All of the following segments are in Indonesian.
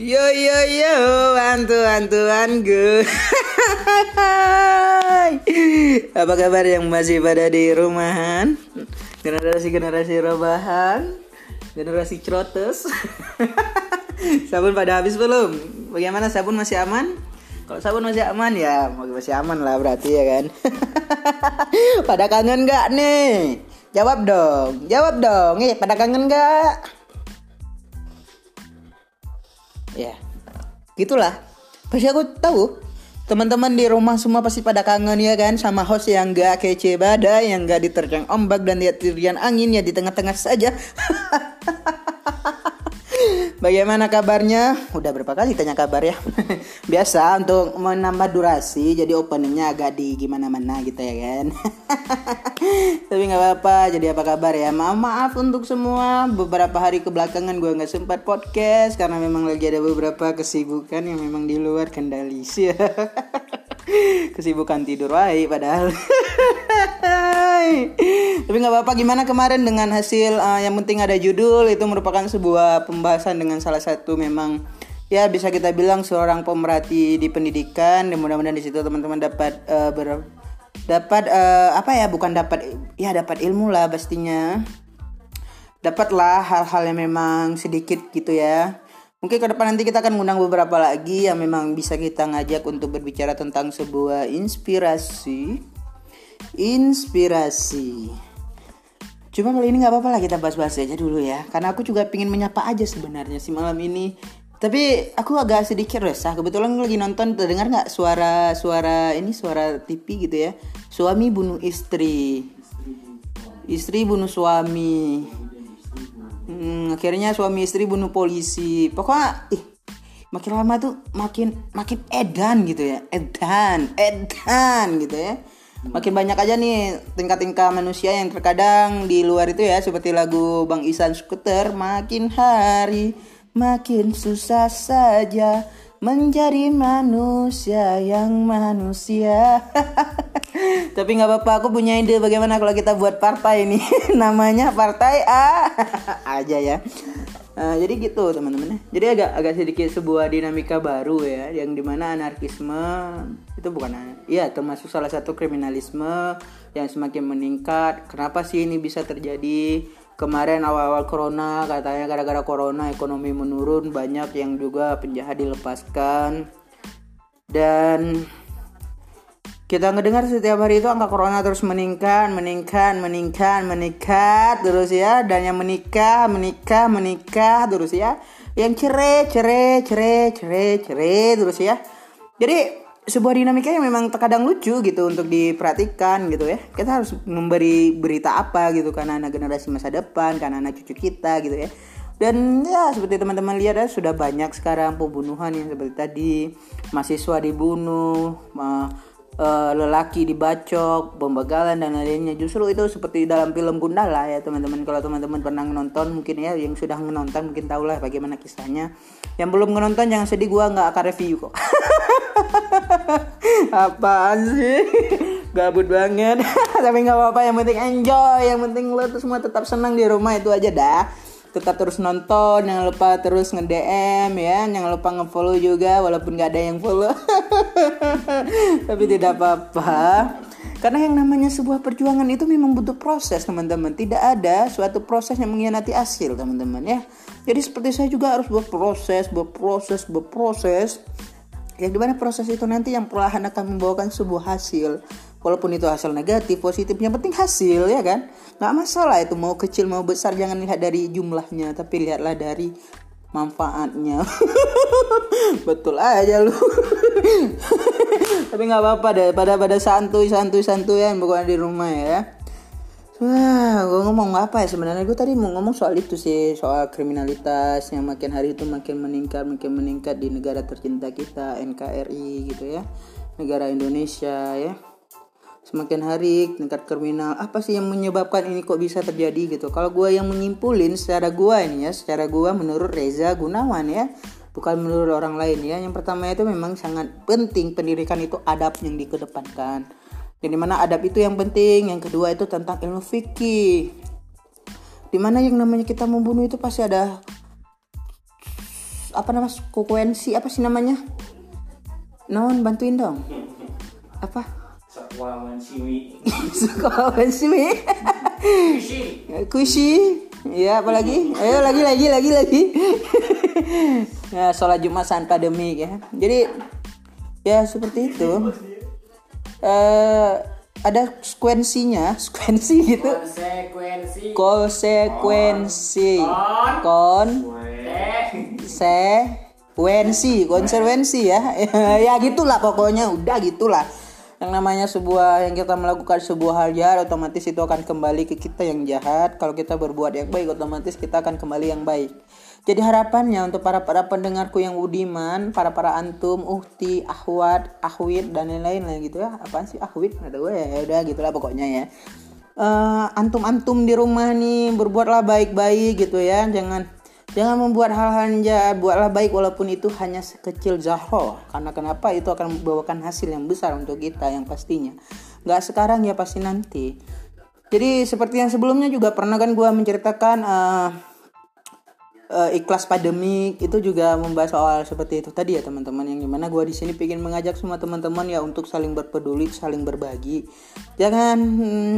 Yo yo yo, antu-antuan gue. Apa kabar yang masih pada di rumahan? Generasi-generasi rebahan, generasi cerotes. sabun pada habis belum? Bagaimana sabun masih aman? Kalau sabun masih aman ya, masih aman lah berarti ya kan. pada kangen gak nih? Jawab dong, jawab dong. Eh, pada kangen gak? Ya. Gitulah. Pasti aku tahu teman-teman di rumah semua pasti pada kangen ya kan sama host yang gak kece badai yang gak diterjang ombak dan lihat tirian angin ya di tengah-tengah saja Bagaimana kabarnya? Udah berapa kali tanya kabar ya? Biasa untuk menambah durasi jadi openingnya agak di gimana mana gitu ya kan. Tapi nggak apa-apa. Jadi apa kabar ya? Maaf maaf untuk semua. Beberapa hari kebelakangan gue nggak sempat podcast karena memang lagi ada beberapa kesibukan yang memang di luar kendali sih. kesibukan tidur baik padahal tapi nggak apa-apa gimana kemarin dengan hasil uh, yang penting ada judul itu merupakan sebuah pembahasan dengan salah satu memang ya bisa kita bilang seorang pemerhati di pendidikan dan mudah-mudahan di situ teman-teman dapat uh, ber dapat uh, apa ya bukan dapat ya dapat ilmu lah pastinya. Dapatlah hal-hal yang memang sedikit gitu ya. Mungkin ke depan nanti kita akan mengundang beberapa lagi yang memang bisa kita ngajak untuk berbicara tentang sebuah inspirasi. Inspirasi. Cuma kali ini nggak apa-apa lah kita bahas-bahas aja dulu ya. Karena aku juga pingin menyapa aja sebenarnya si malam ini. Tapi aku agak sedikit resah. Kebetulan lagi nonton terdengar nggak suara suara ini suara TV gitu ya. Suami bunuh istri. Istri bunuh suami hmm, akhirnya suami istri bunuh polisi pokoknya ih makin lama tuh makin makin edan gitu ya edan edan gitu ya makin banyak aja nih tingkat-tingkat manusia yang terkadang di luar itu ya seperti lagu Bang Isan Skuter makin hari makin susah saja menjadi manusia yang manusia. Tapi nggak apa-apa, aku punya ide bagaimana kalau kita buat partai ini. Namanya partai A aja ya. Uh, jadi gitu teman-teman. Jadi agak agak sedikit sebuah dinamika baru ya, yang di mana anarkisme itu bukan, ya termasuk salah satu kriminalisme yang semakin meningkat. Kenapa sih ini bisa terjadi? kemarin awal-awal corona katanya gara-gara corona ekonomi menurun banyak yang juga penjahat dilepaskan dan kita ngedengar setiap hari itu angka corona terus meningkat, meningkat, meningkat, meningkat terus ya dan yang menikah, menikah, menikah terus ya. Yang cerai, cerai, cerai, cerai, cerai terus ya. Jadi sebuah dinamika yang memang terkadang lucu gitu untuk diperhatikan gitu ya kita harus memberi berita apa gitu karena anak generasi masa depan karena anak cucu kita gitu ya dan ya seperti teman-teman lihat ya sudah banyak sekarang pembunuhan yang seperti tadi mahasiswa dibunuh uh, lelaki dibacok pembegalan dan lainnya. Justru itu seperti dalam film Gundala ya teman-teman. Kalau teman-teman pernah nonton mungkin ya yang sudah menonton mungkin tahulah bagaimana kisahnya. Yang belum menonton jangan sedih gua nggak akan review kok. Apaan sih? Gabut banget. Tapi nggak apa-apa yang penting enjoy yang penting lo tuh semua tetap senang di rumah itu aja dah tetap terus nonton jangan lupa terus nge DM ya jangan lupa nge follow juga walaupun gak ada yang follow. Tapi tidak apa-apa. Karena yang namanya sebuah perjuangan itu memang butuh proses teman-teman. Tidak ada suatu proses yang mengkhianati hasil teman-teman ya. Jadi seperti saya juga harus berproses berproses berproses. Yang di mana proses itu nanti yang perlahan akan membawakan sebuah hasil walaupun itu hasil negatif positif yang penting hasil ya kan? Nggak masalah itu mau kecil mau besar jangan lihat dari jumlahnya tapi lihatlah dari manfaatnya. Betul aja lu. Tapi nggak apa-apa deh pada pada santuy santuy santuy ya bukan di rumah ya. Wah, gue ngomong apa ya sebenarnya? Gue tadi mau ngomong soal itu sih soal kriminalitas yang makin hari itu makin meningkat makin meningkat di negara tercinta kita NKRI gitu ya. Negara Indonesia ya semakin hari tingkat kriminal apa sih yang menyebabkan ini kok bisa terjadi gitu? Kalau gue yang menyimpulin secara gue ini ya secara gue menurut Reza Gunawan ya bukan menurut orang lain ya. Yang pertama itu memang sangat penting pendidikan itu adab yang dikedepankan. Yang di mana adab itu yang penting yang kedua itu tentang ilmu fikih. Di mana yang namanya kita membunuh itu pasti ada apa nama frekuensi apa sih namanya? Non bantuin dong. Apa Sekwawan siwi. frekuensi Isi. kushi. Ya apa lagi? Ayo lagi lagi lagi lagi. Ya sholat jumat saat pandemik ya. Jadi ya seperti itu. Eh ada sekuensinya sekuensi gitu. Konsekuensi. konsekuensi. Kon. Teh. Wensi, konservensi ya. ya gitulah pokoknya. Udah gitulah. Yang namanya sebuah yang kita melakukan sebuah hal jahat otomatis itu akan kembali ke kita yang jahat. Kalau kita berbuat yang baik otomatis kita akan kembali yang baik. Jadi harapannya untuk para para pendengarku yang udiman, para para antum, uhti, ahwat, ahwit dan lain-lain lah gitu ya. Apaan sih ahwit? Ada gue ya udah gitulah pokoknya ya. Eh, antum-antum di rumah nih berbuatlah baik-baik gitu ya. Jangan Jangan membuat hal-hal yang jahat, buatlah baik walaupun itu hanya sekecil zahro. Karena kenapa itu akan membawakan hasil yang besar untuk kita yang pastinya. Nggak sekarang ya pasti nanti. Jadi seperti yang sebelumnya juga pernah kan gue menceritakan eh, eh, ikhlas pandemik itu juga membahas soal seperti itu tadi ya teman-teman yang di mana gue di sini pengen mengajak semua teman-teman ya untuk saling berpeduli, saling berbagi. Jangan hmm,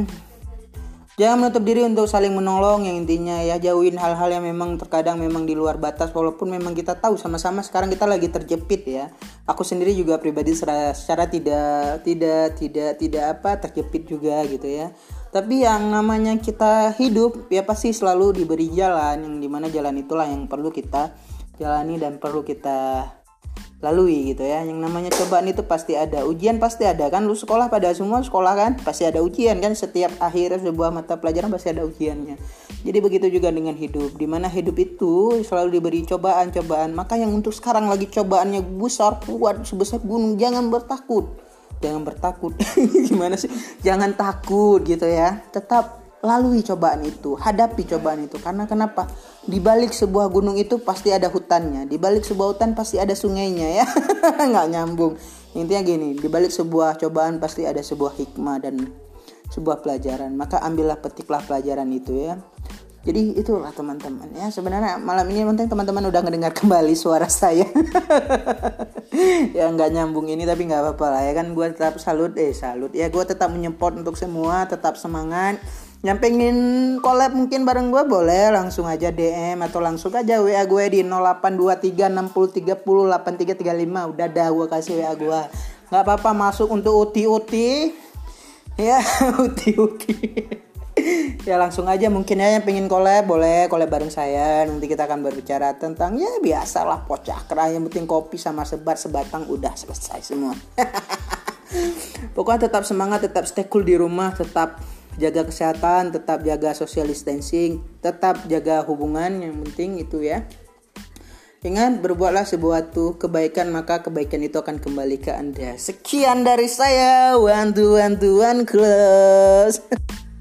Jangan menutup diri untuk saling menolong yang intinya ya jauhin hal-hal yang memang terkadang memang di luar batas walaupun memang kita tahu sama-sama sekarang kita lagi terjepit ya. Aku sendiri juga pribadi secara, secara tidak tidak tidak tidak apa terjepit juga gitu ya. Tapi yang namanya kita hidup ya pasti selalu diberi jalan yang di mana jalan itulah yang perlu kita jalani dan perlu kita lalui gitu ya. Yang namanya cobaan itu pasti ada ujian pasti ada kan. Lu sekolah pada semua sekolah kan pasti ada ujian kan. Setiap akhir sebuah mata pelajaran pasti ada ujiannya. Jadi begitu juga dengan hidup di mana hidup itu selalu diberi cobaan-cobaan maka yang untuk sekarang lagi cobaannya besar kuat sebesar gunung jangan bertakut. Jangan bertakut. Gimana sih? Jangan takut gitu ya. Tetap lalui cobaan itu, hadapi cobaan itu. Karena kenapa? Di balik sebuah gunung itu pasti ada hutannya, di balik sebuah hutan pasti ada sungainya ya. nggak nyambung. Intinya gini, di balik sebuah cobaan pasti ada sebuah hikmah dan sebuah pelajaran. Maka ambillah petiklah pelajaran itu ya. Jadi itulah teman-teman ya. Sebenarnya malam ini penting teman-teman udah ngedengar kembali suara saya. ya nggak nyambung ini tapi nggak apa-apa lah ya kan gue tetap salut eh salut ya gue tetap menyempot untuk semua tetap semangat yang pengen collab mungkin bareng gue boleh langsung aja DM atau langsung aja WA gue di 082360308335 udah dah gue kasih WA gue nggak apa-apa masuk untuk uti-uti. Ya uti-uti. Ya langsung aja mungkin ya yang pengen collab. Boleh collab bareng saya. Nanti kita akan berbicara tentang ya biasalah pocakra yang penting kopi sama sebat sebatang udah selesai semua. Pokoknya tetap semangat tetap stay cool di rumah tetap jaga kesehatan, tetap jaga social distancing, tetap jaga hubungan yang penting itu ya. Ingat berbuatlah sebuah tuh kebaikan maka kebaikan itu akan kembali ke Anda. Sekian dari saya, one to one to one close.